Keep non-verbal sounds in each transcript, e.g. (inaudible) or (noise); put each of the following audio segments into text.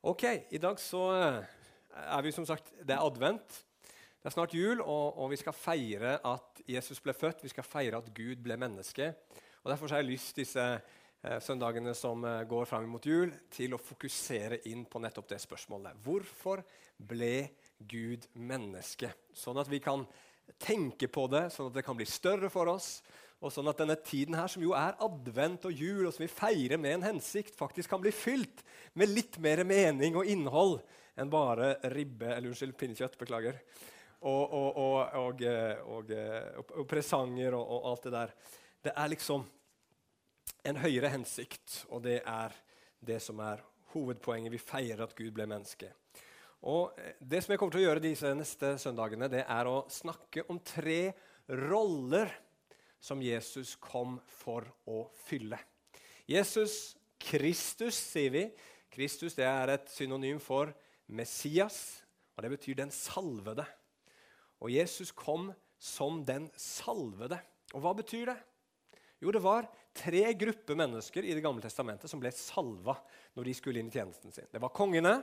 Ok, i dag så eh, er vi som sagt Det er advent. Det er snart jul, og, og, vi skal feire at Jesus ble født. Vi skal feire at Gud ble menneske. Og Derfor har jeg lyst disse eh, søndagene som eh, går fram mot jul, til å fokusere inn på nettopp det spørsmålet. Hvorfor ble Gud menneske? Sånn at vi kan tenke på det, sånn at det kan bli større for oss, og sånn at denne tiden her, som jo er advent og jul, og som vi feirer med en hensikt, faktisk kan bli fylt med litt mer mening og innhold enn bare ribbe eller unnskyld, pinnekjøtt. Beklager. Og, og, og, og eh, presanger og, alt det der. Det er liksom en høyere hensikt, og det er det som er hovedpoenget. Vi feirer at Gud ble menneske. Og eh, Det som jeg kommer til å gjøre disse neste søndagene, det er å snakke om tre roller som Jesus kom for å fylle. Jesus Kristus, sier vi. Kristus det er et synonym for Messias, og det betyr den salvede. Og Jesus kom som den salvede. Og hva betyr det? Jo, det var tre grupper mennesker i Det gamle testamentet som ble salva når de skulle inn i tjenesten sin. Det var kongene,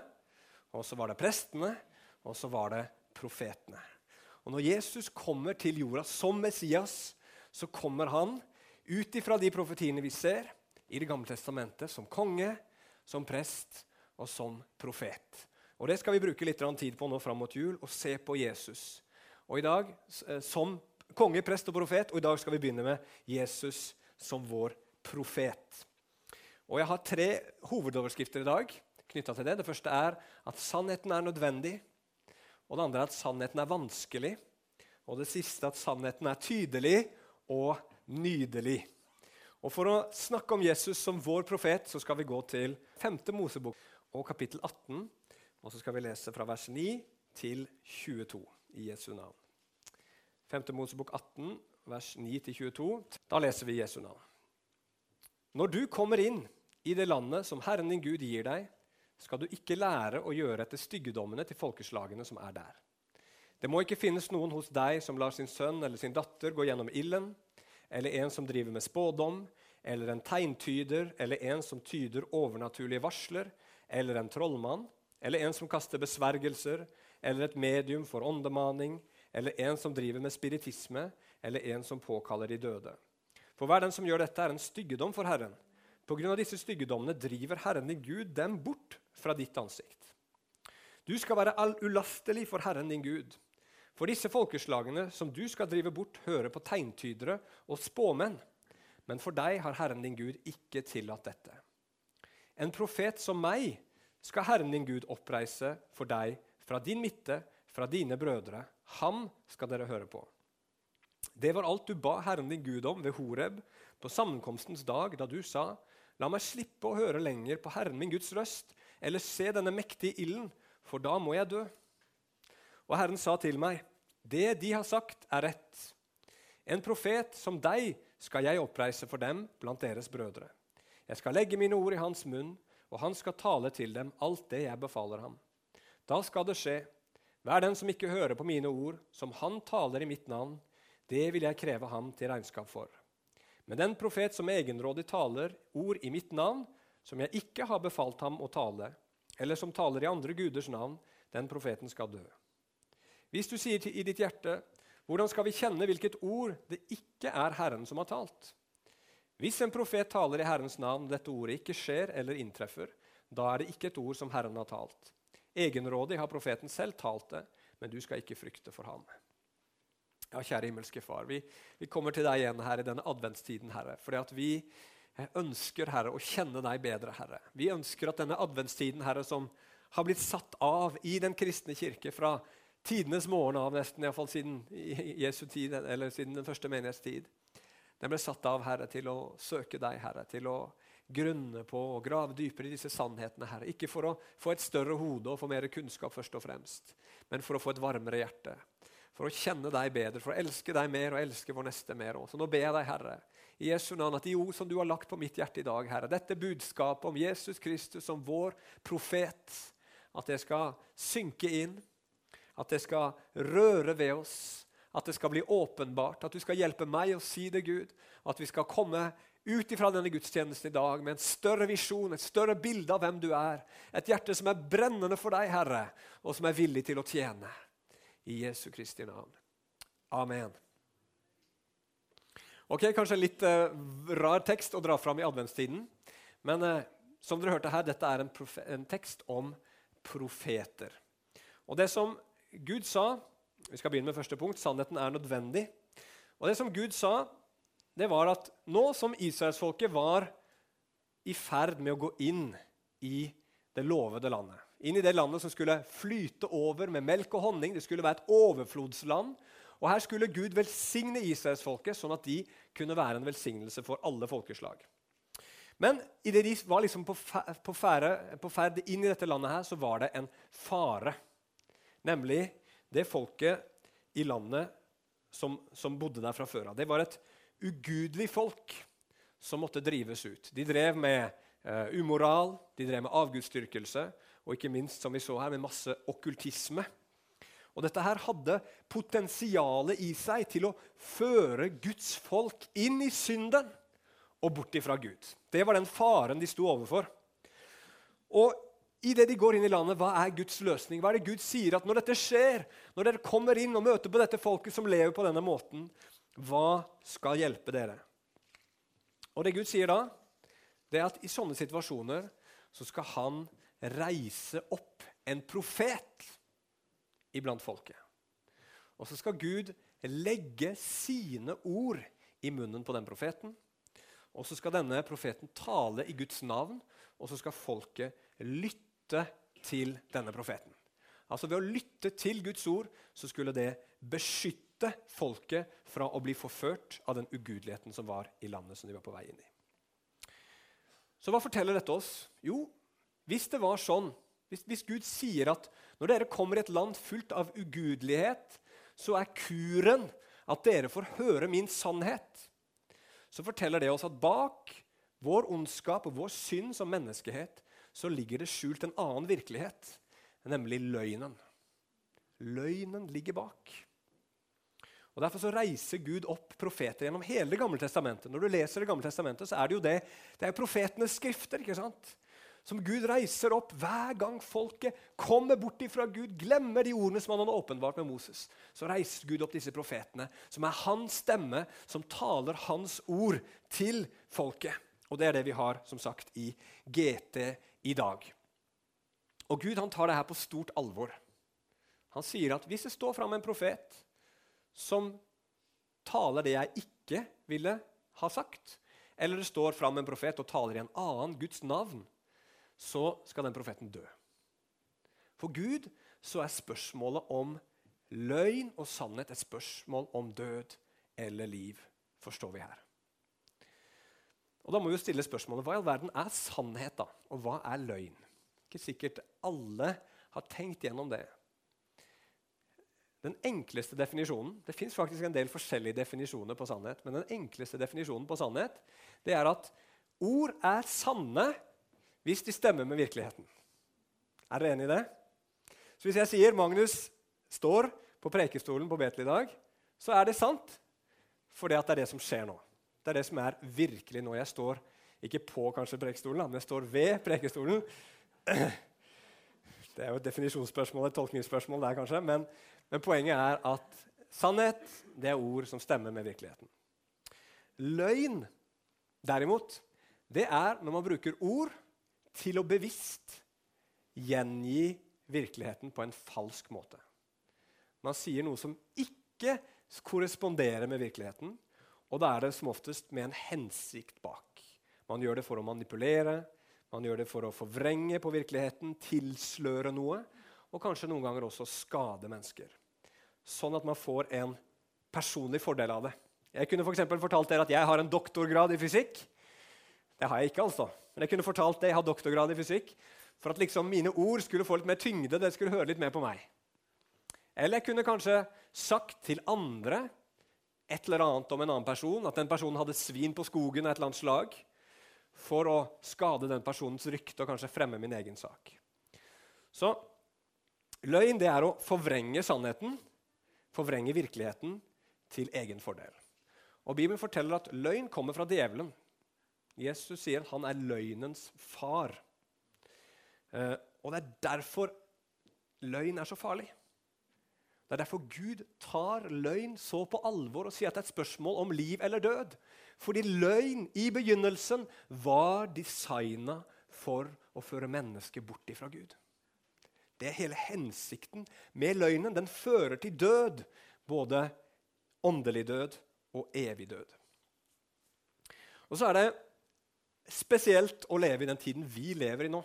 og så var det prestene, og så var det profetene. Og Når Jesus kommer til jorda som Messias, så kommer han ut ifra de profetiene vi ser i Det gamle testamentet, som konge, som prest og som profet. Og Det skal vi bruke litt tid på nå fram mot jul, og se på Jesus. Og i dag eh, som konge, prest og profet, og i dag skal vi begynne med Jesus som vår profet. Og Jeg har tre hovedoverskrifter i dag knytta til det. Det første er at sannheten er nødvendig. Og Det andre er at sannheten er vanskelig. Og det siste at sannheten er tydelig og nydelig. Og For å snakke om Jesus som vår profet så skal vi gå til 5. Mosebok og kapittel 18. Og så skal vi lese fra vers 9 til 22 i Jesu navn. 5. Mosebok 18, vers 9-22. Da leser vi Jesu navn. Når du kommer inn i det landet som Herren din Gud gir deg, skal du ikke lære å gjøre etter styggedommene til folkeslagene som er der. Det må ikke finnes noen hos deg som lar sin sønn eller sin datter gå gjennom ilden, eller en som driver med spådom, eller en tegntyder, eller en som tyder overnaturlige varsler, eller en trollmann, eller en som kaster besvergelser, eller et medium for åndemaning, eller en som driver med spiritisme, eller en som påkaller de døde. For hver den som gjør dette, er en styggedom for Herren. På grunn av disse styggedommene driver Herren din Gud dem bort fra ditt ansikt. Du skal være all ulastelig for Herren din Gud. For disse folkeslagene som du skal drive bort, hører på tegntydere og spåmenn. Men for deg har Herren din Gud ikke tillatt dette. En profet som meg skal Herren din Gud oppreise for deg fra din midte, fra dine brødre. Ham skal dere høre på. Det var alt du ba Herren din Gud om ved Horeb på sammenkomstens dag, da du sa:" La meg slippe å høre lenger på Herren min Guds røst, eller se denne mektige ilden, for da må jeg dø. Og Herren sa til meg, det de har sagt, er rett. En profet som deg skal jeg oppreise for dem blant deres brødre. Jeg skal legge mine ord i hans munn, og han skal tale til dem alt det jeg befaler ham. Da skal det skje. Hver den som ikke hører på mine ord, som han taler i mitt navn, det vil jeg kreve ham til regnskap for. Men den profet som egenrådig taler ord i mitt navn, som jeg ikke har befalt ham å tale, eller som taler i andre guders navn, den profeten skal dø. Hvis du sier i ditt hjerte, 'Hvordan skal vi kjenne hvilket ord det ikke er Herren som har talt?' Hvis en profet taler i Herrens navn, dette ordet ikke skjer eller inntreffer, da er det ikke et ord som Herren har talt. Egenrådig har profeten selv talt det, men du skal ikke frykte for ham. Ja, kjære himmelske Far, vi, vi kommer til deg igjen her i denne adventstiden, Herre, fordi at vi ønsker, Herre, å kjenne deg bedre, Herre. Vi ønsker at denne adventstiden, Herre, som har blitt satt av i den kristne kirke fra tidenes morgen av, nesten, iallfall siden Jesu tid, eller siden den første menighetstid. Den ble satt av, Herre, til å søke deg, Herre, til å grunne på og grave dypere i disse sannhetene, Herre. Ikke for å få et større hode og få mer kunnskap, først og fremst, men for å få et varmere hjerte. For å kjenne deg bedre, for å elske deg mer og elske vår neste mer. Også. nå ber jeg deg, Herre, i Jesu navn, at de ord som du har lagt på mitt hjerte i dag, Herre, dette budskapet om Jesus Kristus som vår profet, at det skal synke inn at det skal røre ved oss, at det skal bli åpenbart, at du skal hjelpe meg å si det, Gud, at vi skal komme ut ifra denne gudstjenesten i dag med en større visjon, et større bilde av hvem du er. Et hjerte som er brennende for deg, Herre, og som er villig til å tjene. I Jesu Kristi navn. Amen. Ok, Kanskje en litt uh, rar tekst å dra fram i adventstiden. Men uh, som dere hørte her, dette er en, en, tekst om profeter. Og det som Gud sa Vi skal begynne med første punkt. Sannheten er nødvendig. Og det som Gud sa, det var at nå som israelsfolket var i ferd med å gå inn i det lovede landet, inn i det landet som skulle flyte over med melk og honning, det skulle være et overflodsland, og her skulle Gud velsigne israelsfolket, sånn at de kunne være en velsignelse for alle folkeslag. Men idet de var liksom på, ferde, inn i dette landet, her, så var det en fare. Nemlig det folket i landet som, som bodde der fra før av. Det var et ugudelig folk som måtte drives ut. De drev med uh, umoral, de drev med avgudsdyrkelse og ikke minst som vi så her, med masse okkultisme. Og Dette her hadde potensialet i seg til å føre Guds folk inn i synden og bort ifra Gud. Det var den faren de sto overfor. Og Idet de går inn i landet, hva er Guds løsning? Hva er det Gud sier at når dette skjer, når dere kommer inn og møter på dette folket som lever på denne måten, hva skal hjelpe dere? Og det Gud sier da, det er at i sånne situasjoner så skal han reise opp en profet iblant folket. Og så skal Gud legge sine ord i munnen på den profeten. Og så skal denne profeten tale i Guds navn, og så skal folket lytte til denne profeten. Altså Ved å lytte til Guds ord så skulle det beskytte folket fra å bli forført av den ugudeligheten som var i landet som de var på vei inn i. Så hva forteller dette oss? Jo, hvis det var sånn, hvis, hvis Gud sier at når dere kommer i et land fullt av ugudelighet, så er kuren at dere får høre min sannhet, så forteller det oss at bak vår ondskap og vår synd som menneskehet så ligger det skjult en annen virkelighet, nemlig løgnen. Løgnen ligger bak. Og Derfor så reiser Gud opp profeter gjennom hele Det gamle testamentet. Når du leser Det gamle testamentet, så er det jo det, det er profetenes skrifter ikke sant? som Gud reiser opp hver gang folket kommer bort ifra Gud, glemmer de ordene som han hadde åpenbart med Moses. Så reiser Gud opp disse profetene, som er hans stemme, som taler hans ord til folket. Og Det er det vi har som sagt i GT i dag. Og Gud han tar det her på stort alvor. Han sier at hvis det står fram en profet som taler det jeg ikke ville ha sagt, eller det står fram en profet og taler i en annen Guds navn, så skal den profeten dø. For Gud så er spørsmålet om løgn og sannhet et spørsmål om død eller liv, forstår vi her. Og Da må vi jo stille spørsmålet hva i all verden er sannhet, da? Og hva er løgn? Ikke sikkert alle har tenkt gjennom det. Den enkleste definisjonen Det fins faktisk en del forskjellige definisjoner på sannhet, men den enkleste definisjonen på sannhet det er at ord er sanne hvis de stemmer med virkeligheten. Er dere enig i det? Så Hvis jeg sier Magnus står på prekestolen på Betel i dag, så er det sant fordi at det er det som skjer nå. Det er det som er virkelig nå. Jeg står ikke på kanskje prekestolen, men jeg står ved prekestolen. Det er jo et definisjonsspørsmål, et tolkningsspørsmål der, kanskje. Men, men poenget er at sannhet det er ord som stemmer med virkeligheten. Løgn, derimot, det er når man bruker ord til å bevisst gjengi virkeligheten på en falsk måte. Man sier noe som ikke korresponderer med virkeligheten, og da er det som oftest med en hensikt bak. Man gjør det for å manipulere, man gjør det for å forvrenge på virkeligheten, tilsløre noe og kanskje noen ganger også skade mennesker. Sånn at man får en personlig fordel av det. Jeg kunne for fortalt dere at jeg har en doktorgrad i fysikk. Det har jeg ikke, altså. Men jeg kunne fortalt det, jeg har doktorgrad i fysikk for at liksom mine ord skulle få litt mer tyngde. det skulle høre litt mer på meg. Eller jeg kunne kanskje sagt til andre et eller annet om en annen person, at den personen hadde svin på skogen av et eller annet slag, for å skade den personens rykte og kanskje fremme min egen sak. Så Løgn det er å forvrenge sannheten, forvrenge virkeligheten, til egen fordel. Og Bibelen forteller at løgn kommer fra djevelen. Jesus sier han er løgnens far. Eh, og det er derfor løgn er så farlig. Det er derfor Gud tar løgn så på alvor og sier at det er et spørsmål om liv eller død. Fordi løgn i begynnelsen var designa for å føre mennesket bort ifra Gud. Det er hele hensikten med løgnen. Den fører til død. Både åndelig død og evig død. Og så er det spesielt å leve i den tiden vi lever i nå.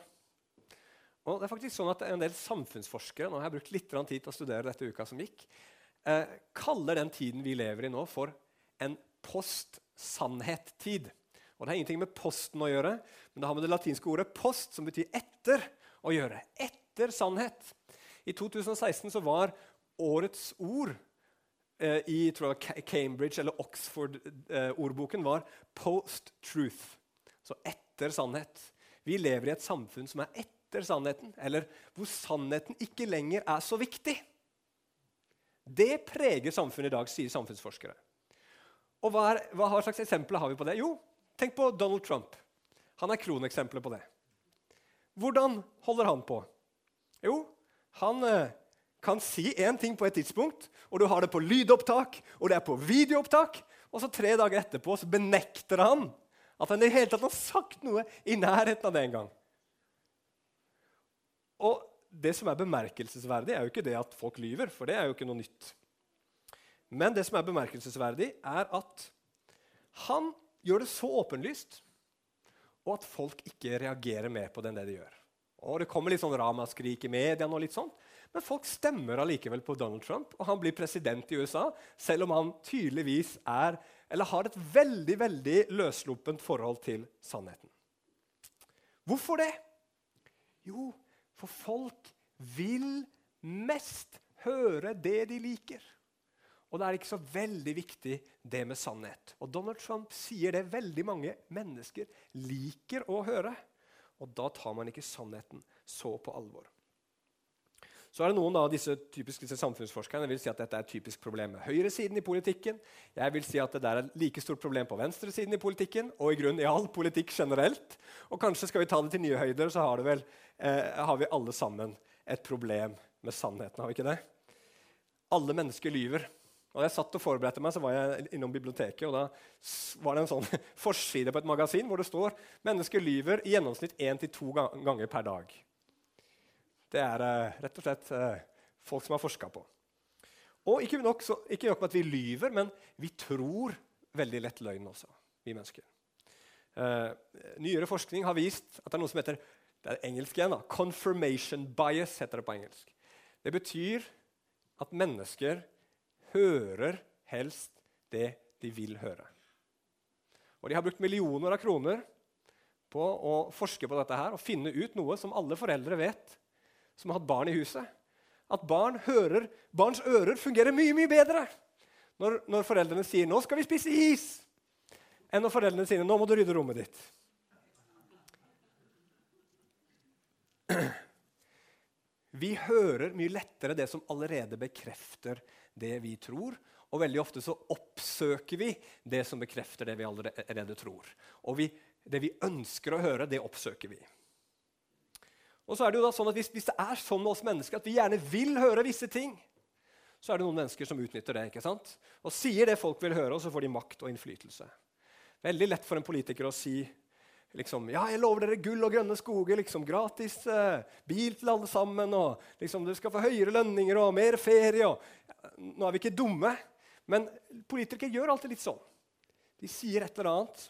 Og det er faktisk sånn at En del samfunnsforskere nå har jeg brukt litt tid til å studere dette uka som gikk, eh, kaller den tiden vi lever i nå, for en post-sannhet-tid. Og Det har ingenting med posten å gjøre, men det har med det latinske ordet 'post', som betyr etter, å gjøre. Etter sannhet. I 2016 så var årets ord eh, i jeg, Cambridge eller Oxford-ordboken eh, var 'post-truth'. Så etter sannhet. Vi lever i et samfunn som er etter etter sannheten, eller hvor sannheten ikke lenger er så viktig. Det preger samfunnet i dag, sier samfunnsforskere. Og hva, er, hva slags eksempler har vi på det? Jo, tenk på Donald Trump. Han er kroneksempelet på det. Hvordan holder han på? Jo, han eh, kan si én ting på et tidspunkt, og du har det på lydopptak og det er på videoopptak, og så tre dager etterpå så benekter han at han i hele tatt har sagt noe i nærheten av det en gang. Og det som er bemerkelsesverdig, er jo ikke det at folk lyver, for det er jo ikke noe nytt. Men det som er bemerkelsesverdig, er at han gjør det så åpenlyst, og at folk ikke reagerer mer på det enn det de gjør. Og Det kommer litt sånn ramaskrik i media, og litt sånn, men folk stemmer allikevel på Donald Trump, og han blir president i USA, selv om han tydeligvis er, eller har et veldig veldig løssluppent forhold til sannheten. Hvorfor det? Jo, for folk vil mest høre det de liker. Og det er ikke så veldig viktig, det med sannhet. Og Donald Trump sier det veldig mange mennesker liker å høre. Og da tar man ikke sannheten så på alvor. Så er det Noen av disse typiske samfunnsforskerne vil si at dette er et typisk problem med høyresiden i politikken. Jeg vil si at det er et like stort problem på venstresiden i politikken og i grunn i all politikk generelt. Og kanskje skal vi ta det til nye høyder, så har, vel, eh, har vi alle sammen et problem med sannheten. har vi ikke det? Alle mennesker lyver. Og da jeg satt og forberedte meg, så var jeg innom biblioteket, og da var det en sånn (laughs) forside på et magasin hvor det står mennesker lyver i gjennomsnitt én til to ganger per dag. Det er uh, rett og slett uh, folk som har forska på. Og ikke nok, så, ikke nok, med at vi lyver, men vi tror veldig lett løgn også, vi mennesker. Uh, nyere forskning har vist at det er noe som heter det er engelsk igjen da, confirmation bias. heter Det på engelsk. Det betyr at mennesker hører helst det de vil høre. Og De har brukt millioner av kroner på å forske på dette her og finne ut noe som alle foreldre vet som har hatt barn i huset, at barn hører, barns ører fungerer mye mye bedre når, når foreldrene sier 'nå skal vi spise is', enn når foreldrene sier 'nå må du rydde rommet ditt'. Vi hører mye lettere det som allerede bekrefter det vi tror. Og veldig ofte så oppsøker vi det som bekrefter det vi allerede tror. Og vi, det vi ønsker å høre, det oppsøker vi. Og så er det jo da sånn at hvis, hvis, det er sånn med oss mennesker at vi gjerne vil høre visse ting, så er det noen mennesker som utnytter det ikke sant? og sier det folk vil høre, og så får de makt og innflytelse. Veldig lett for en politiker å si liksom, ja, jeg lover dere gull og grønne skoger, liksom, gratis eh, bil til alle sammen, og liksom, du skal få høyere lønninger og mer ferie. Og, nå er vi ikke dumme, men politikere gjør alltid litt sånn. De sier et eller annet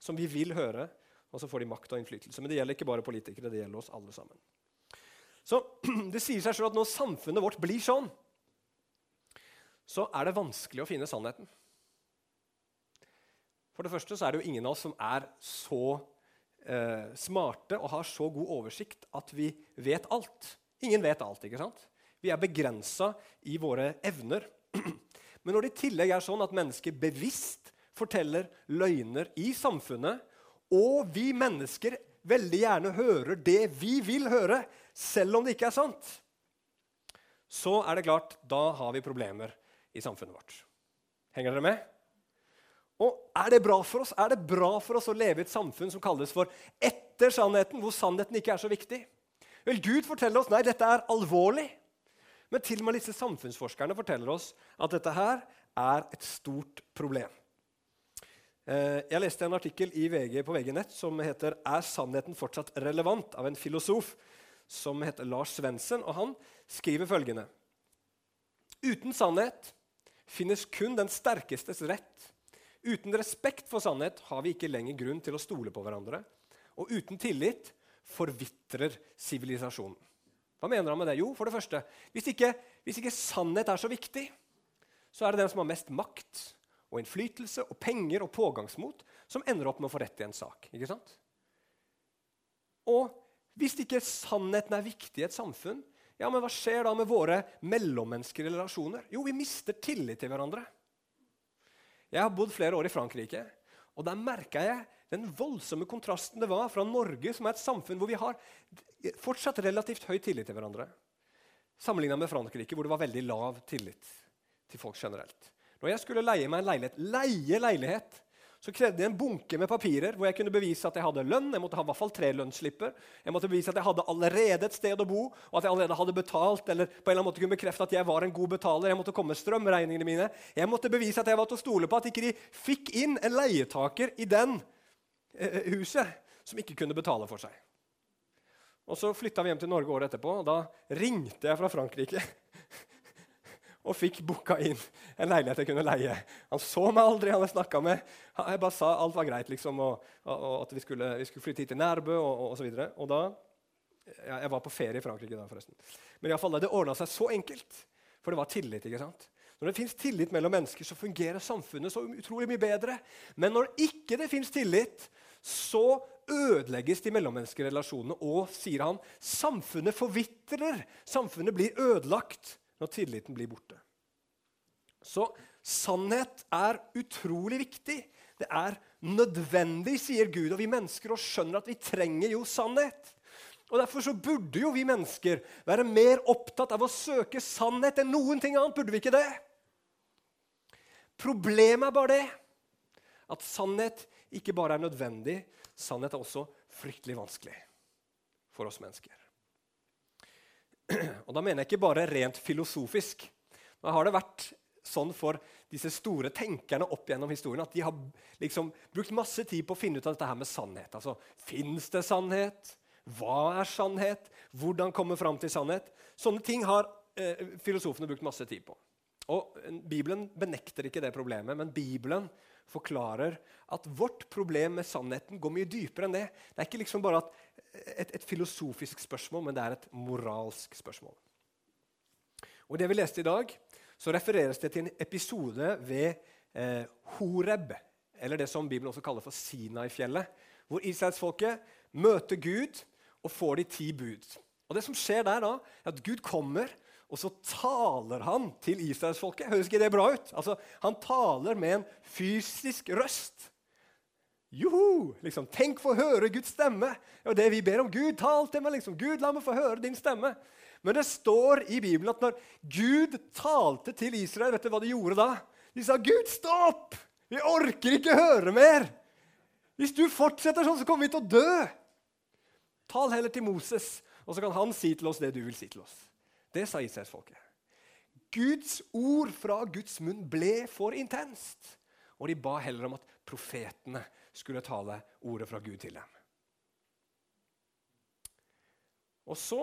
som vi vil høre, og så får de makt og innflytelse. Men det gjelder ikke bare politikere, det gjelder oss alle sammen. Så (clears throat) Det sier seg sjøl at når samfunnet vårt blir sånn, så er det vanskelig å finne sannheten. For det første så er det jo ingen av oss som er så eh, smarte og har så god oversikt at vi vet alt. Ingen vet alt. ikke sant? Vi er begrensa i våre evner. (clears throat) Men når det i tillegg er sånn at mennesker bevisst forteller løgner i samfunnet, og vi mennesker veldig gjerne hører det vi vil høre, selv om det ikke er sant, så er det klart da har vi problemer i samfunnet vårt. Henger dere med? Og er det bra for oss? Er det bra for oss å leve i et samfunn som kalles for etter sannheten, hvor sannheten ikke er så viktig? Vel, Gud forteller oss nei, dette er alvorlig. Men til og med disse samfunnsforskerne forteller oss at dette her er et stort problem. Eh, jeg leste en artikkel VG på VG Nett som heter 'Er sannheten fortsatt relevant?' av en filosof som heter Lars Svendsen. Og han skriver følgende.: Uten sannhet finnes kun den sterkestes rett. Uten respekt for sannhet har vi ikke lenger grunn til å stole på hverandre. Og uten tillit forvitrer sivilisasjonen. Hva mener han med det? Jo, for det første, hvis ikke, hvis ikke sannhet er så viktig, så er det den som har mest makt, og innflytelse og penger og pågangsmot som ender opp med å få rett i en sak. ikke sant? Og hvis ikke sannheten er viktig i et samfunn, ja, men hva skjer da med våre mellommenneskelige relasjoner? Jo, vi mister tillit til hverandre. Jeg har bodd flere år i Frankrike, og der merka jeg den voldsomme kontrasten det var fra Norge, som er et samfunn hvor vi har fortsatt relativt høy tillit til hverandre, sammenligna med Frankrike, hvor det var veldig lav tillit til folk generelt. Når jeg skulle leie meg en leilighet, leie leilighet, så krevde jeg en bunke med papirer hvor jeg kunne bevise at jeg hadde lønn. Jeg måtte ha i hvert fall tre lønnsslipper. Jeg måtte bevise at jeg hadde allerede et sted å bo, og at jeg allerede hadde betalt, eller på en eller annen måte kunne bekrefte at jeg var en god betaler. Jeg måtte komme strømregningene mine. Jeg måtte bevise at jeg var til å stole på at ikke de fikk inn en leietaker i den eh, huset som ikke kunne betale for seg. Og Så flytta vi hjem til Norge året etterpå, og da ringte jeg fra Frankrike og fikk booka inn en leilighet jeg kunne leie. Han så meg aldri, han jeg snakka med. Jeg bare sa alt var greit, liksom, og, og, og at vi skulle, vi skulle, flytte hit til Nærbø og, og, så videre. Og da, ja, Jeg var på ferie i Frankrike da, forresten. Men i alle fall, det ordna seg så enkelt, for det var tillit. ikke sant? Når det fins tillit mellom mennesker, så fungerer samfunnet så utrolig mye bedre. Men når ikke det fins tillit, så ødelegges de mellommenneskelige relasjonene. Og, sier han, samfunnet forvitrer. Samfunnet blir ødelagt når tilliten blir borte. Så sannhet er utrolig viktig. Det er nødvendig, sier Gud. Og vi mennesker og skjønner at vi trenger jo sannhet. Og Derfor så burde jo vi mennesker være mer opptatt av å søke sannhet enn noen ting annet. Burde vi ikke det? Problemet er bare det at sannhet ikke bare er nødvendig, sannhet er også fryktelig vanskelig for oss mennesker. (clears throat) Og da mener jeg ikke bare rent filosofisk. Nå har det vært sånn for disse store tenkerne opp gjennom historien at de har liksom brukt masse tid på å finne ut av dette her med sannhet. Altså, Fins det sannhet? Hva er sannhet? Hvordan komme fram til sannhet? Sånne ting har eh, filosofene brukt masse tid på. Og eh, Bibelen benekter ikke det problemet, men Bibelen forklarer at vårt problem med sannheten går mye dypere enn det. Det er ikke liksom bare et, et, filosofisk spørsmål, men det er et moralsk spørsmål. Og det vi leste i dag, så refereres det til en episode ved eh, Horeb, eller det som Bibelen også kaller for Sinai-fjellet, hvor israelsfolket møter Gud og får de ti bud. Og det som skjer der da, er at Gud kommer og så taler han til israelsfolket. Høres ikke det bra ut? Altså, Han taler med en fysisk røst. Joho! Liksom, tenk få høre Guds stemme. Og det vi ber om. Gud, tal til meg. liksom. Gud, la meg få høre din stemme. Men det står i Bibelen at når Gud talte til Israel, vet du hva de gjorde da? De sa, 'Gud, stopp! Vi orker ikke høre mer!' 'Hvis du fortsetter sånn, så kommer vi til å dø.' Tal heller til Moses, og så kan han si til oss det du vil si til oss. Det sa israelsfolket. Guds ord fra Guds munn ble for intenst. Og de ba heller om at profetene skulle tale ordet fra Gud til dem. Og så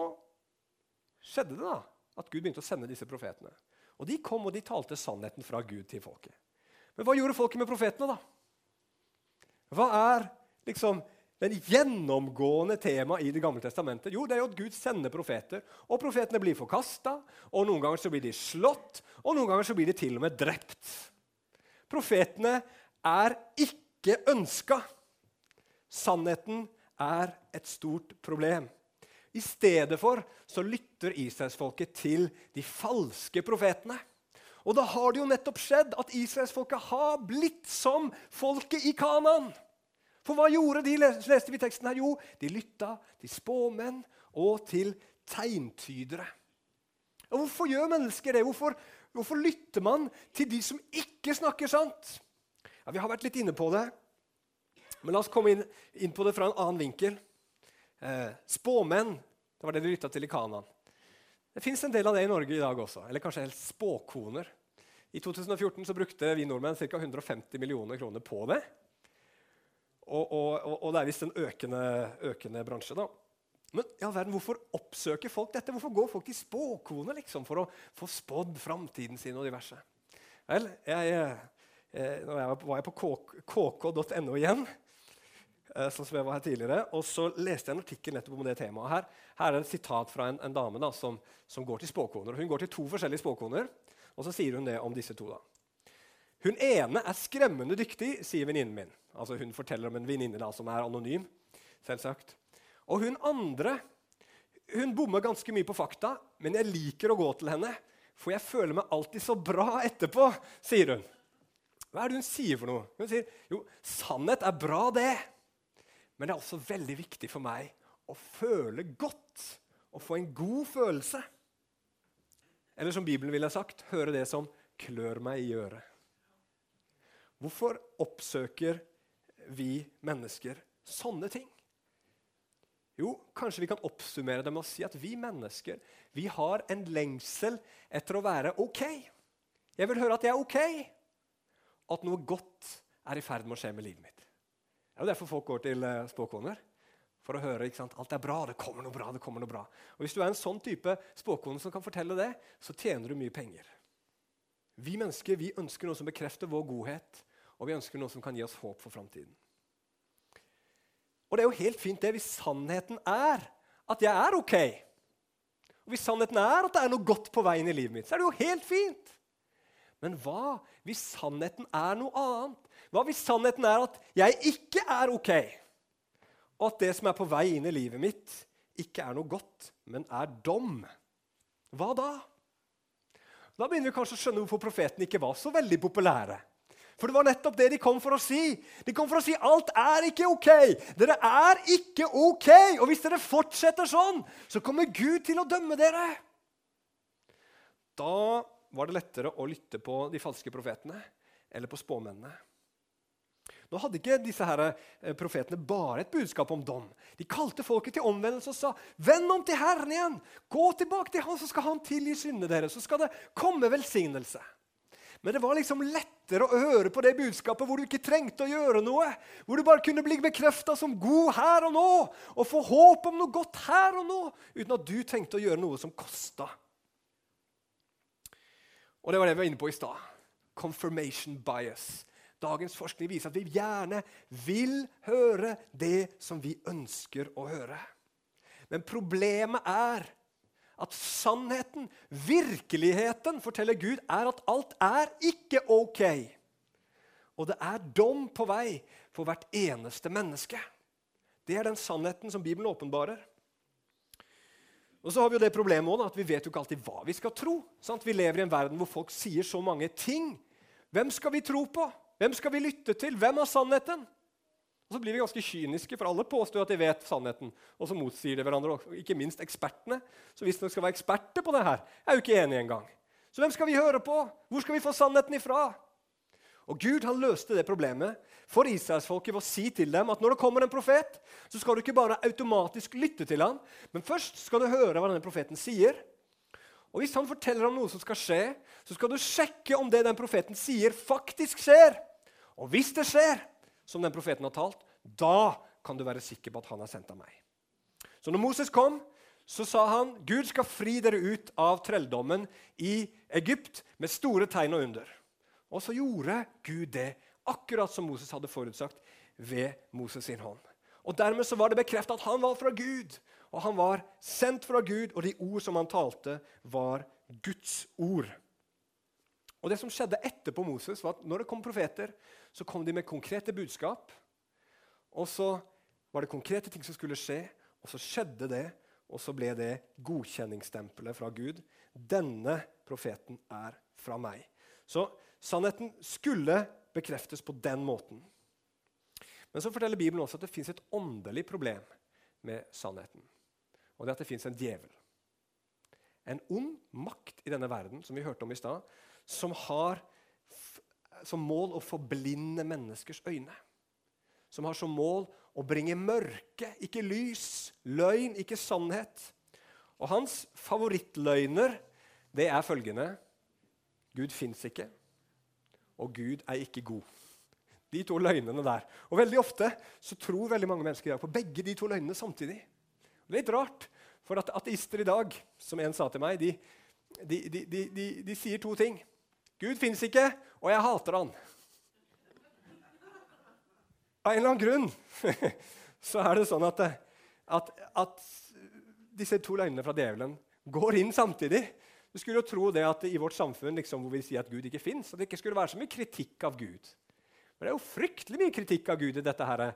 skjedde det da at Gud begynte å sende disse profetene. Og De kom og de talte sannheten fra Gud til folket. Men hva gjorde folket med profetene? da? Hva er liksom den gjennomgående tema i Det gamle testamentet jo, det er jo at Gud sender profeter. Og Profetene blir forkasta, og noen ganger så blir de slått, og noen ganger så blir de til og med drept. Profetene er ikke ønska. Sannheten er et stort problem. I stedet for så lytter israelsfolket til de falske profetene. Og da har det jo nettopp skjedd at israelsfolket har blitt som folket i Kanaan. For hva gjorde de, leste vi teksten her? Jo, de lytta til spåmenn og til tegntydere. Og Hvorfor gjør mennesker det? Hvorfor, hvorfor lytter man til de som ikke snakker sant? Ja, Vi har vært litt inne på det, men la oss komme inn, inn på det fra en annen vinkel. Eh, spåmenn, det var det de lytta til i Kanan. Det fins en del av det i Norge i dag også. Eller kanskje helt spåkoner. I 2014 så brukte vi nordmenn ca. 150 millioner kroner på det. Og, og, og det er visst en økende, økende, bransje. da. Men ja, verden, hvorfor oppsøker folk dette? Hvorfor går folk i spåkone liksom, for å få spådd framtiden sin og diverse? Vel, jeg, eh, nå var jeg på kk.no igjen, eh, sånn som jeg var her tidligere, og så leste jeg en artikkel nettopp om det temaet. Her, her er det et sitat fra en, en dame da, som, som, går til spåkoner. Hun går til to forskjellige spåkoner, og så sier hun det om disse to. da. Hun ene er skremmende dyktig, sier venninnen min. Altså Hun forteller om en venninne som er anonym. selvsagt. Og hun andre hun bommer ganske mye på fakta, men jeg liker å gå til henne, for jeg føler meg alltid så bra etterpå, sier hun. Hva er det hun sier for noe? Hun sier jo, sannhet er bra, det. Men det er også veldig viktig for meg å føle godt og få en god følelse. Eller som Bibelen ville sagt, høre det som klør meg i øret. Hvorfor oppsøker vi mennesker sånne ting? Jo, kanskje vi kan oppsummere det med å si at vi mennesker vi har en lengsel etter å være OK. Jeg vil høre at jeg er OK. At noe godt er i ferd med å skje med livet mitt. Det er jo derfor folk går til uh, spåkoner. For å høre ikke sant? alt er bra, det kommer noe bra. det kommer noe bra. Og Hvis du er en sånn type spåkone som kan fortelle det, så tjener du mye penger. Vi mennesker vi ønsker noe som bekrefter vår godhet, og vi ønsker noe som kan gi oss håp for framtiden. Og det er jo helt fint det hvis sannheten er at jeg er OK. Og Hvis sannheten er at det er noe godt på veien i livet mitt, så er det jo helt fint. Men hva hvis sannheten er noe annet? Hva hvis sannheten er at jeg ikke er OK? Og at det som er på vei inn i livet mitt, ikke er noe godt, men er dom? Hva da? Da begynner vi kanskje å skjønne hvorfor profeten ikke var så veldig populære. For det var nettopp det de kom for å si. De kom for å si alt er ikke ok. Dere er ikke ok. Og hvis dere fortsetter sånn, så kommer Gud til å dømme dere. Da var det lettere å lytte på de falske profetene eller på spåmennene. Nå hadde ikke disse her eh, profetene bare et budskap om dom. De kalte folket til omvendelse og sa, 'Vend om til Herren igjen! Gå tilbake til Han, så skal Han tilgi syndene deres.' Så skal det komme velsignelse. Men det var liksom lettere å høre på det budskapet hvor du ikke trengte å gjøre noe. Hvor du bare kunne bli bekrefta som god her og nå og få håp om noe godt her og nå, uten at du trengte å gjøre noe som kosta. Og det var det vi var inne på i stad. Confirmation bias. Dagens forskning viser at vi gjerne vil høre det som vi ønsker å høre. Men problemet er at sannheten, virkeligheten, forteller Gud, er at alt er ikke ok. Og det er dom på vei for hvert eneste menneske. Det er den sannheten som Bibelen åpenbarer. Og så har Vi jo det problemet også, at vi vet jo ikke alltid hva vi skal tro. Sant? Vi lever i en verden hvor folk sier så mange ting. Hvem skal vi tro på? Hvem skal vi lytte til? Hvem har sannheten? Og så blir vi ganske kyniske, for alle påstår at de vet sannheten. Og så motsier de hverandre, og ikke minst ekspertene. Så hvis dere skal være eksperter på det her, er jo ikke enige engang. Så hvem skal vi høre på? Hvor skal vi få sannheten ifra? Og Gud han løste det problemet for israelsfolket ved å si til dem at når det kommer en profet, så skal du ikke bare automatisk lytte til ham, men først skal du høre hva denne profeten sier. Og Hvis han forteller om noe som skal skje, så skal du sjekke om det den profeten sier, faktisk skjer. Og hvis det skjer, som den profeten har talt, da kan du være sikker på at han er sendt av meg. Så når Moses kom, så sa han Gud skal fri dere ut av trelldommen i Egypt med store tegn og under. Og så gjorde Gud det, akkurat som Moses hadde forutsagt, ved Moses sin hånd. Og Dermed så var det bekreftet at han var fra Gud, og han var sendt fra Gud, og de ord som han talte, var Guds ord. Og Det som skjedde etterpå Moses, var at når det kom profeter, så kom de med konkrete budskap. Og så var det konkrete ting som skulle skje, og så skjedde det. Og så ble det godkjenningsstempelet fra Gud. Denne profeten er fra meg. Så sannheten skulle bekreftes på den måten. Men så forteller Bibelen også at det fins et åndelig problem med sannheten. Og det er at det fins en djevel. En ond makt i denne verden som vi hørte om i sted, som har som mål å forblinde menneskers øyne. Som har som mål å bringe mørke, ikke lys. Løgn, ikke sannhet. Og hans favorittløgner det er følgende Gud fins ikke, og Gud er ikke god. De to løgnene der. Og veldig ofte så tror veldig mange mennesker på begge de to løgnene samtidig. Det er litt rart, for at ateister i dag, som en sa til meg, de, de, de, de sier to ting. Gud fins ikke, og jeg hater han. Av en eller annen grunn (laughs) så er det sånn at, at, at disse to løgnene fra djevelen går inn samtidig. Du skulle jo tro det at i vårt samfunn liksom, hvor vi sier at Gud ikke fins, det ikke skulle være så mye kritikk av Gud. Men det er jo fryktelig mye kritikk av Gud i dette her, eh,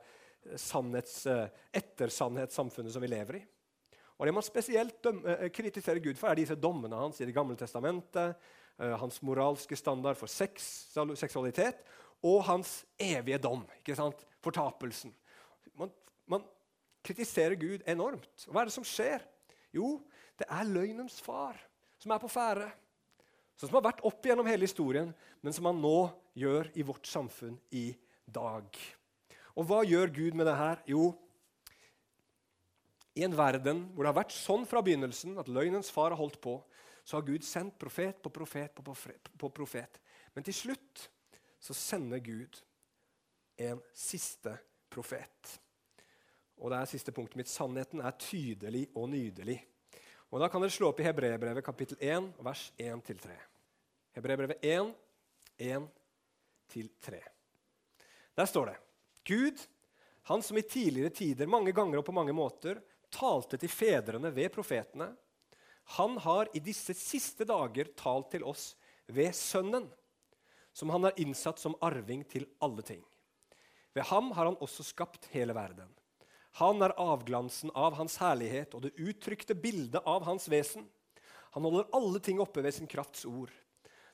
eh, ettersannhetssamfunnet som vi lever i. Og Det man spesielt eh, kritiserer Gud for, er disse dommene hans i Det gamle testamentet, hans moralske standard for sex, seksualitet og hans evige dom. ikke sant? Fortapelsen. Man, man kritiserer Gud enormt. Og hva er det som skjer? Jo, det er løgnens far som er på ferde. Som har vært opp gjennom hele historien, men som han nå gjør i vårt samfunn i dag. Og hva gjør Gud med det her? Jo, i en verden hvor det har vært sånn fra begynnelsen at løgnens far har holdt på, så har Gud sendt profet på profet på profet. På profet. Men til slutt så sender Gud en siste profet. Og det er siste punktet mitt. Sannheten er tydelig og nydelig. Og Da kan dere slå opp i Hebreerbrevet kapittel 1, vers 1-3. Hebreerbrevet 1, 1-3. Der står det Gud, han som i tidligere tider mange ganger og på mange måter talte til fedrene ved profetene, han har i disse siste dager talt til oss ved Sønnen, som han har innsatt som arving til alle ting. Ved ham har han også skapt hele verden. Han er avglansen av hans herlighet og det uttrykte bildet av hans vesen. Han holder alle ting oppe ved sin krafts ord.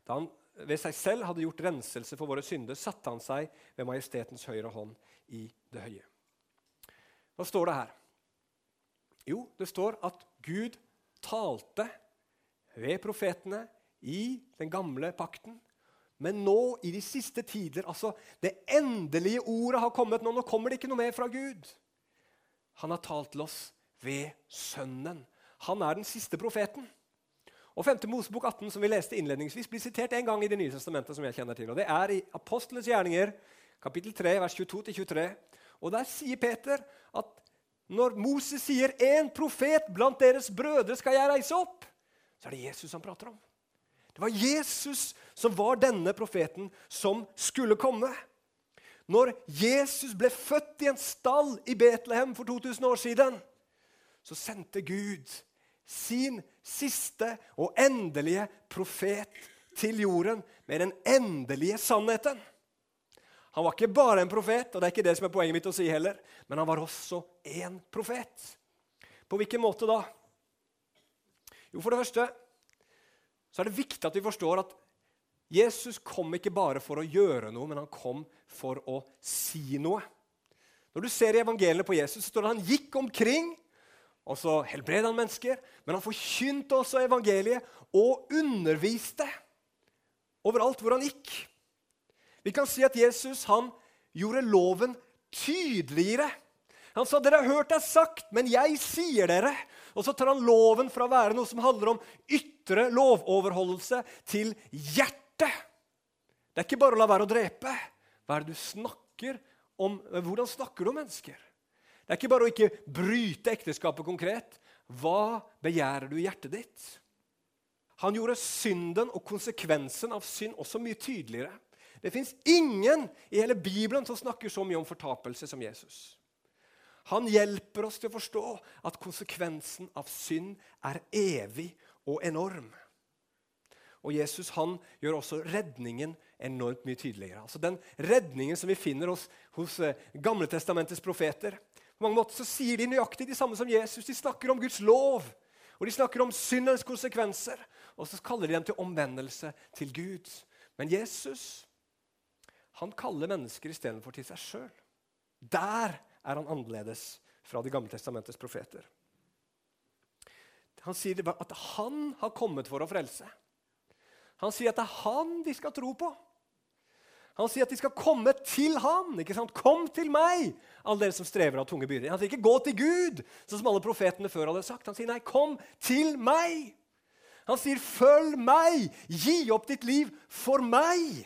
Da han ved seg selv hadde gjort renselse for våre synder, satte han seg ved majestetens høyre hånd i det høye. Hva står det her? Jo, det står at Gud talte ved profetene i den gamle pakten. Men nå, i de siste tider, altså det endelige ordet har kommet nå. Nå kommer det ikke noe mer fra Gud. Han har talt til oss ved Sønnen. Han er den siste profeten. Og 5. Mosebok 18, som vi leste innledningsvis, blir sitert en gang i Det nye testamentet. som jeg kjenner til, og Det er i Apostlenes gjerninger, kapittel 3, vers 22-23. Og Der sier Peter at når Moses sier 'en profet blant deres brødre skal jeg reise opp', så er det Jesus han prater om. Det var Jesus som var denne profeten som skulle komme. Når Jesus ble født i en stall i Betlehem for 2000 år siden, så sendte Gud sin siste og endelige profet til jorden med den endelige sannheten. Han var ikke bare en profet, og det er ikke det som er poenget mitt å si heller, men han var også en profet. På hvilken måte da? Jo, For det første så er det viktig at vi forstår at Jesus kom ikke bare for å gjøre noe, men han kom for å si noe. Når du ser i evangeliene på Jesus, så står det at han gikk omkring og så helbredet han mennesker, men han forkynte også evangeliet og underviste overalt hvor han gikk. Vi kan si at Jesus han gjorde loven tydeligere. Han sa dere har hørt det sagt, men jeg sier dere. Og så tar han loven fra å være noe som handler om ytre lovoverholdelse, til hjertet. Det er ikke bare å la være å drepe. Hva er det du snakker om? Hvordan snakker du om mennesker? Det er ikke bare å ikke bryte ekteskapet konkret. Hva begjærer du i hjertet ditt? Han gjorde synden og konsekvensen av synd også mye tydeligere. Det fins ingen i hele Bibelen som snakker så mye om fortapelse som Jesus. Han hjelper oss til å forstå at konsekvensen av synd er evig og enorm. Og Jesus han gjør også redningen enormt mye tydeligere. Altså Den redningen som vi finner hos, hos eh, Gamletestamentets profeter, på mange måter så sier de nøyaktig de samme som Jesus. De snakker om Guds lov, og de snakker om syndens konsekvenser. Og så kaller de dem til omvendelse til Gud. Men Jesus han kaller mennesker istedenfor til seg sjøl. Der er han annerledes fra Det gamle testamentets profeter. Han sier at han har kommet for å frelse. Han sier at det er han de skal tro på. Han sier at de skal komme til han. ikke sant? Kom til meg, alle dere som strever av tunge byrder. Han sier ikke 'gå til Gud', sånn som alle profetene før hadde sagt. Han sier nei, 'kom til meg'. Han sier 'følg meg', gi opp ditt liv for meg'.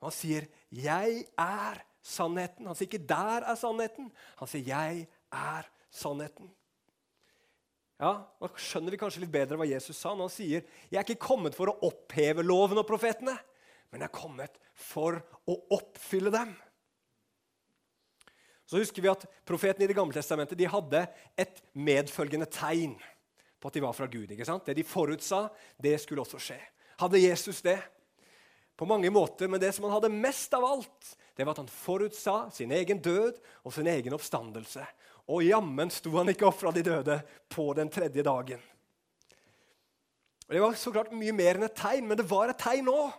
Han sier 'jeg er sannheten'. Han sier ikke 'der er sannheten'. Han sier 'jeg er sannheten'. Ja, Da skjønner vi kanskje litt bedre hva Jesus sa når han sier 'Jeg er ikke kommet for å oppheve loven og profetene' men jeg er kommet for å oppfylle dem. Så husker vi at Profetene i Det gamle testamentet de hadde et medfølgende tegn på at de var fra Gud. ikke sant? Det de forutsa, det skulle også skje. Hadde Jesus det? På mange måter, men det som han hadde mest av alt, det var at han forutsa sin egen død og sin egen oppstandelse. Og jammen sto han ikke opp fra de døde på den tredje dagen. Og Det var så klart mye mer enn et tegn, men det var et tegn òg.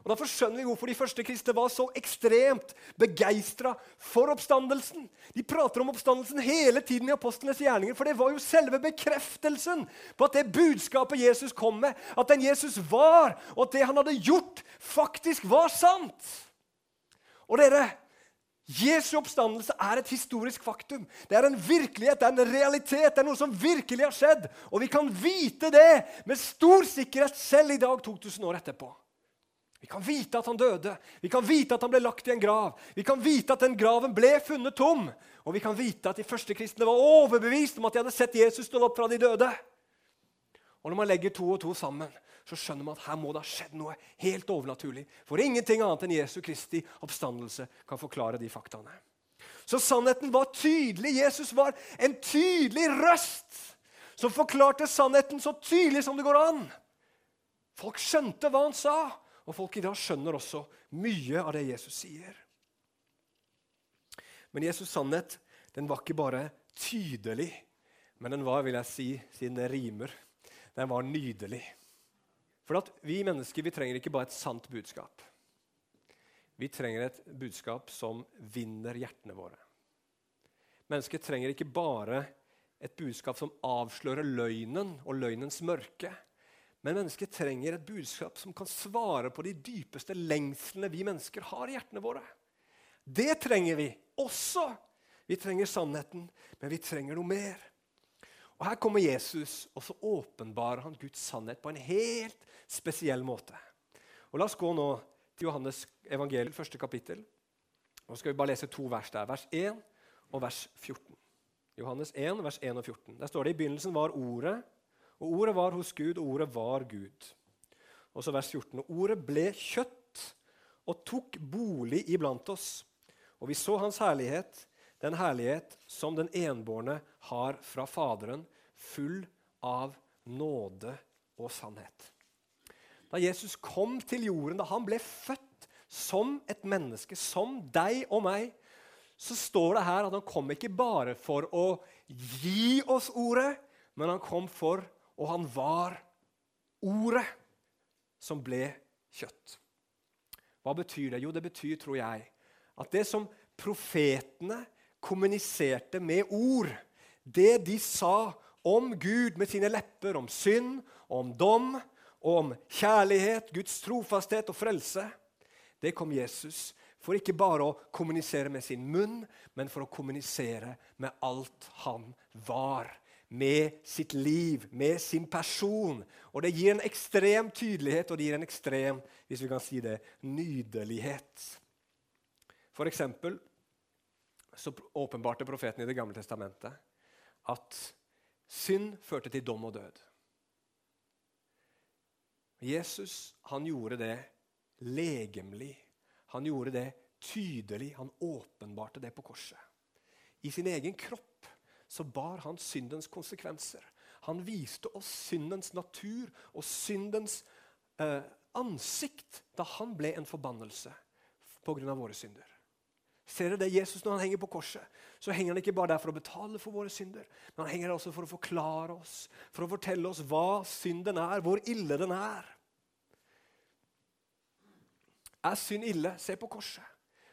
Og Derfor skjønner vi hvorfor de første kristne var så ekstremt begeistra for oppstandelsen. De prater om oppstandelsen hele tiden i apostlenes gjerninger, for det var jo selve bekreftelsen på at det budskapet Jesus kom med, at den Jesus var, og at det han hadde gjort, faktisk var sant. Og dere, Jesu oppstandelse er et historisk faktum. Det er en virkelighet, det er en realitet, det er noe som virkelig har skjedd. Og vi kan vite det med stor sikkerhet selv i dag, 2000 år etterpå. Vi kan vite at han døde, vi kan vite at han ble lagt i en grav. Vi kan vite at den graven ble funnet tom, og vi kan vite at de første kristne var overbevist om at de hadde sett Jesus stå opp fra de døde. Og Når man legger to og to sammen, så skjønner man at her må det ha skjedd noe helt overnaturlig. For ingenting annet enn Jesu Kristi oppstandelse kan forklare de faktaene. Så sannheten var tydelig. Jesus var en tydelig røst som forklarte sannheten så tydelig som det går an. Folk skjønte hva han sa, og folk i dag skjønner også mye av det Jesus sier. Men Jesus' sannhet den var ikke bare tydelig, men den var, vil jeg si, siden det rimer, den var nydelig. For vi mennesker vi trenger ikke bare et sant budskap. Vi trenger et budskap som vinner hjertene våre. Mennesker trenger ikke bare et budskap som avslører løgnen og løgnens mørke. Men mennesket trenger et budskap som kan svare på de dypeste lengslene vi mennesker har i hjertene våre. Det trenger vi også. Vi trenger sannheten, men vi trenger noe mer. Og Her kommer Jesus, og så åpenbarer han Guds sannhet på en helt spesiell måte. Og La oss gå nå til Johannes evangeliet, første kapittel. Nå skal vi bare lese to vers der. Vers 1 og vers 14. Johannes 1, vers 1 og 14. Der står det i begynnelsen var Ordet, og Ordet var hos Gud, og Ordet var Gud. Og så vers 14. Og ordet ble kjøtt og tok bolig iblant oss. Og vi så hans herlighet, den herlighet som den enbårne har fra Faderen, full av nåde og sannhet. Da Jesus kom til jorden, da han ble født som et menneske, som deg og meg, så står det her at han kom ikke bare for å gi oss ordet, men han kom for å og han var Ordet som ble kjøtt. Hva betyr det? Jo, det betyr, tror jeg, at det som profetene kommuniserte med ord, det de sa om Gud med sine lepper, om synd, om dom, om kjærlighet, Guds trofasthet og frelse, det kom Jesus for ikke bare å kommunisere med sin munn, men for å kommunisere med alt han var med sitt liv, med sin person. Og Det gir en ekstrem tydelighet og det gir en ekstrem hvis vi kan si det, nydelighet. For eksempel så åpenbarte profeten i Det gamle testamentet at synd førte til dom og død. Jesus han gjorde det legemlig. Han gjorde det tydelig. Han åpenbarte det på korset. I sin egen kropp så bar han syndens konsekvenser. Han viste oss syndens natur og syndens eh, ansikt da han ble en forbannelse pga. våre synder. Ser dere det? Jesus når han henger på korset, så henger han ikke bare der for å betale for våre synder, men han henger der også for å forklare oss, for å fortelle oss hva synden er, hvor ille den er. Er synd ille? Se på korset.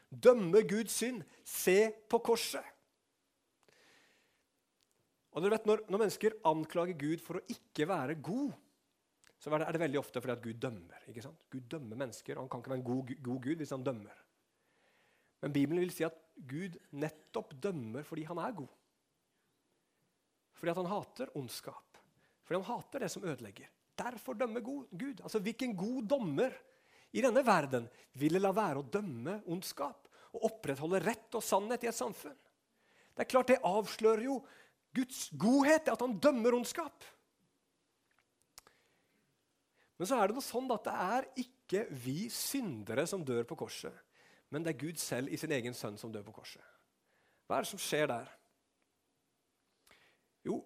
Dømmer Guds synd? Se på korset. Og dere vet, når, når, mennesker anklager Gud for å ikke være god, så er det veldig ofte fordi at Gud dømmer. ikke sant? Gud dømmer mennesker, og Han kan ikke være en god, god Gud hvis han dømmer. Men Bibelen vil si at Gud nettopp dømmer fordi han er god. Fordi at han hater ondskap. Fordi han hater det som ødelegger. Derfor dømmer Gud. Altså, Hvilken god dommer i denne verden ville la være å dømme ondskap og opprettholde rett og sannhet i et samfunn? Det er klart Det avslører jo Guds godhet, er at han dømmer ondskap. Men så er det noe sånn at det er ikke vi syndere som dør på korset, men det er Gud selv i sin egen sønn som dør på korset. Hva er det som skjer der? Jo,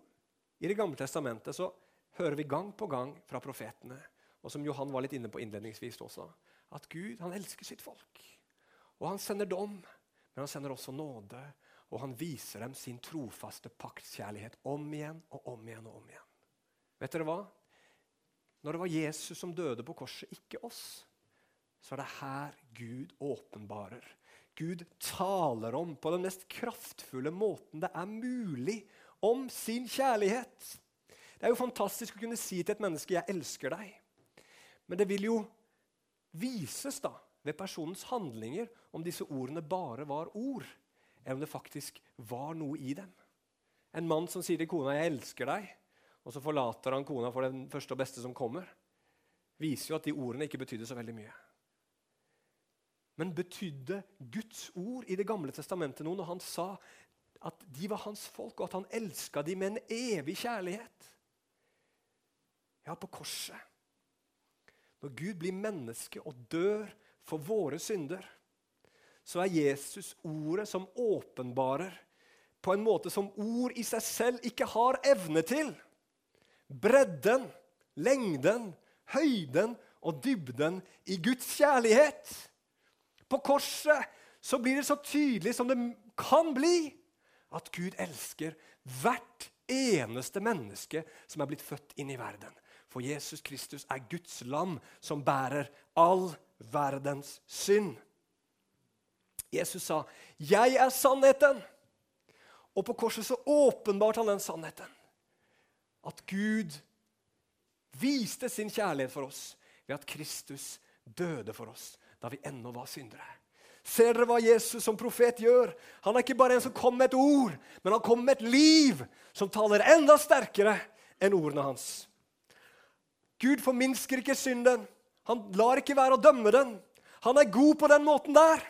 i Det gamle testamentet så hører vi gang på gang fra profetene, og som Johan var litt inne på innledningsvis også, at Gud han elsker sitt folk. Og han sender dom, men han sender også nåde. Og han viser dem sin trofaste paktskjærlighet om igjen og om igjen og om igjen. Vet dere hva? Når det var Jesus som døde på korset, ikke oss, så er det her Gud åpenbarer. Gud taler om på den mest kraftfulle måten det er mulig om sin kjærlighet. Det er jo fantastisk å kunne si til et menneske 'jeg elsker deg'. Men det vil jo vises da ved personens handlinger om disse ordene bare var ord, eller om det faktisk var noe i dem. En mann som sier til kona 'jeg elsker deg', og så forlater han kona for den første og beste som kommer, viser jo at de ordene ikke betydde så veldig mye. Men betydde Guds ord i Det gamle testamentet noe når han sa at de var hans folk, og at han elska dem med en evig kjærlighet? Ja, på korset. Når Gud blir menneske og dør for våre synder, så er Jesus ordet som åpenbarer på en måte som ord i seg selv ikke har evne til. Bredden, lengden, høyden og dybden i Guds kjærlighet. På korset så blir det så tydelig som det kan bli, at Gud elsker hvert eneste menneske som er blitt født inn i verden. For Jesus Kristus er Guds lam som bærer all verdens synd. Jesus sa, 'Jeg er sannheten'. Og på korset så åpenbarte han den sannheten. At Gud viste sin kjærlighet for oss ved at Kristus døde for oss da vi ennå var syndere. Ser dere hva Jesus som profet gjør? Han er ikke bare en som kom med et ord, men han kom med et liv som taler enda sterkere enn ordene hans. Gud forminsker ikke synden. Han lar ikke være å dømme den. Han er god på den måten der.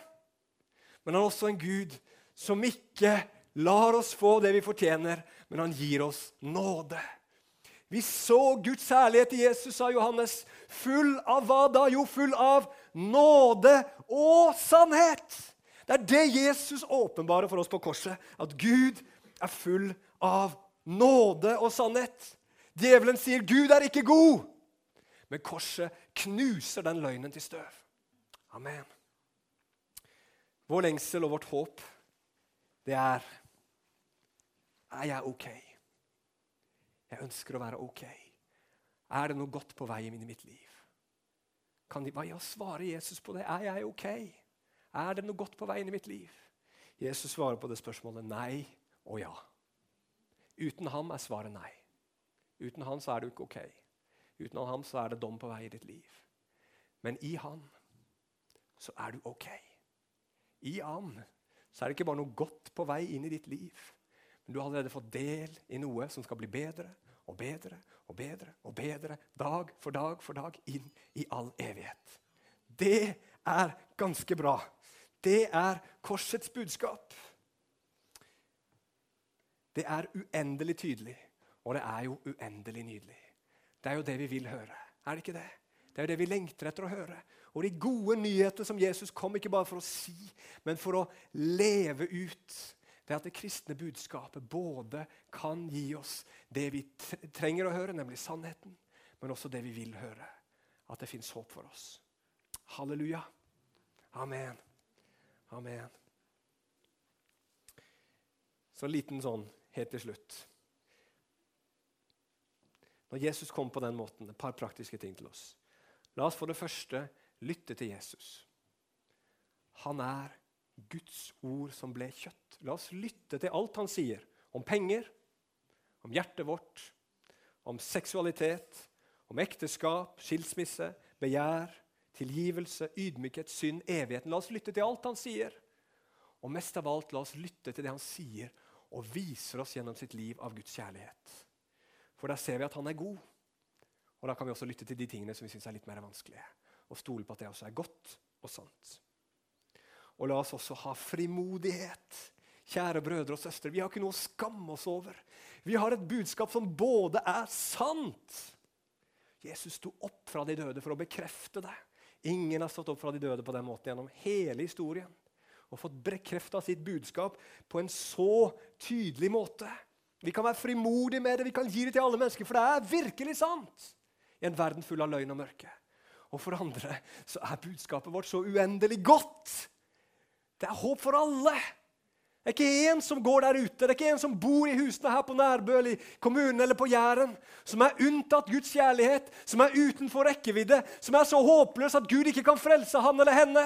Men han er også en Gud som ikke lar oss få det vi fortjener, men han gir oss nåde. Vi så Guds herlighet i Jesus, sa Johannes. Full av hva da? Jo, full av nåde og sannhet. Det er det Jesus åpenbarer for oss på korset. At Gud er full av nåde og sannhet. Djevelen sier 'Gud er ikke god'. Men korset knuser den løgnen til støv. Amen. Vår lengsel og vårt håp, det er Er jeg ok? Jeg ønsker å være ok. Er det noe godt på vei inn i mitt liv? Kan de, ja, svare Jesus på det? Er jeg ok? Er det noe godt på vei inn i mitt liv? Jesus svarer på det spørsmålet nei og ja. Uten ham er svaret nei. Uten han så er du ikke ok. Uten ham så er det dom på vei i ditt liv. Men i han så er du ok. I han så er det ikke bare noe godt på vei inn i ditt liv. Men du har allerede fått del i noe som skal bli bedre og bedre og bedre og bedre dag for dag for dag inn i all evighet. Det er ganske bra. Det er korsets budskap. Det er uendelig tydelig, og det er jo uendelig nydelig. Det er jo det vi vil høre. Er det ikke det? Det er jo det vi lengter etter å høre. Og de gode nyheter som Jesus kom ikke bare for å si, men for å leve ut. Det er at det kristne budskapet både kan gi oss det vi trenger å høre, nemlig sannheten, men også det vi vil høre. At det fins håp for oss. Halleluja. Amen. Amen. Så en liten sånn helt til slutt. Når Jesus kom på den måten, et par praktiske ting til oss. La oss for det første lytte til Jesus. Han er Guds ord som ble kjøtt. La oss lytte til alt han sier om penger, om hjertet vårt, om seksualitet, Om ekteskap, skilsmisse, begjær, tilgivelse, ydmykhet, synd, evigheten. La oss lytte til alt han sier. Og mest av alt, la oss lytte til det han sier og viser oss gjennom sitt liv av Guds kjærlighet. For der ser vi at han er god. Og da kan vi også lytte til de tingene som vi syns er litt mer vanskelige. Og stole på at det også er godt og sant. Og la oss også ha frimodighet. Kjære brødre og søstre, vi har ikke noe å skamme oss over. Vi har et budskap som både er sant Jesus sto opp fra de døde for å bekrefte det. Ingen har stått opp fra de døde på den måten gjennom hele historien. Og fått bekrefta sitt budskap på en så tydelig måte. Vi kan være frimodige med det, vi kan gi det til alle mennesker, for det er virkelig sant. I en verden full av løgn og mørke. Og for andre så er budskapet vårt så uendelig godt. Det er håp for alle. Det er ikke en som går der ute, det er ikke en som bor i husene her på Nærbø eller i kommunen eller på Jæren, som er unntatt Guds kjærlighet, som er utenfor rekkevidde, som er så håpløs at Gud ikke kan frelse han eller henne.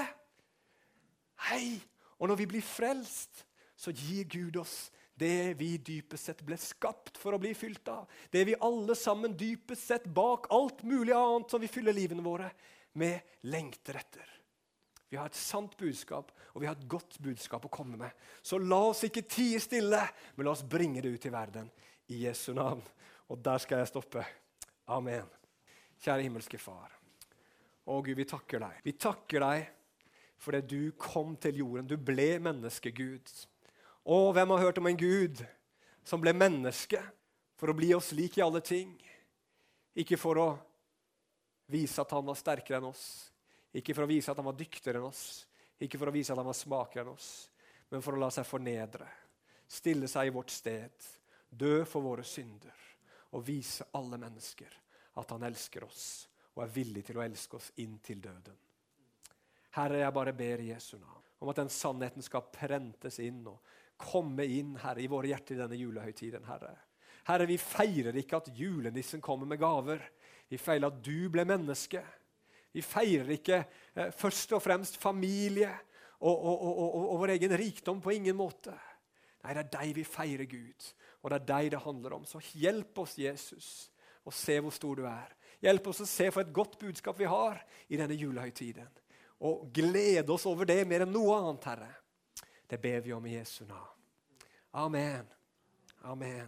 Hei! Og når vi blir frelst, så gir Gud oss det vi dypest sett ble skapt for å bli fylt av. Det vi alle sammen dypest sett bak alt mulig annet som vi fyller livene våre med, lengter etter. Vi har et sant budskap, og vi har et godt budskap å komme med. Så la oss ikke tie stille, men la oss bringe det ut i verden i Jesu navn. Og der skal jeg stoppe. Amen. Kjære himmelske Far. Å Gud, vi takker deg. Vi takker deg fordi du kom til jorden. Du ble menneske, Gud. Å, hvem har hørt om en Gud som ble menneske for å bli oss lik i alle ting? Ikke for å vise at han var sterkere enn oss, ikke for å vise at han var dyktigere enn oss, ikke for å vise at han var smakere enn oss, men for å la seg fornedre, stille seg i vårt sted, dø for våre synder og vise alle mennesker at han elsker oss og er villig til å elske oss inn til døden. Herre, jeg bare ber Jesu navn om at den sannheten skal prentes inn og komme inn Herre, i våre hjerter i denne julehøytiden. Herre. Herre, vi feirer ikke at julenissen kommer med gaver. Vi feirer at du ble menneske. Vi feirer ikke eh, først og fremst familie og, og, og, og, vår egen rikdom på ingen måte. Nei, det er deg vi feirer, Gud, og det er deg det handler om. Så hjelp oss, Jesus, å se hvor stor du er. Hjelp oss å se for et godt budskap vi har i denne julehøytiden. Og glede oss over det mer enn noe annet, Herre. Det ber vi om i Jesu navn. Amen. Amen.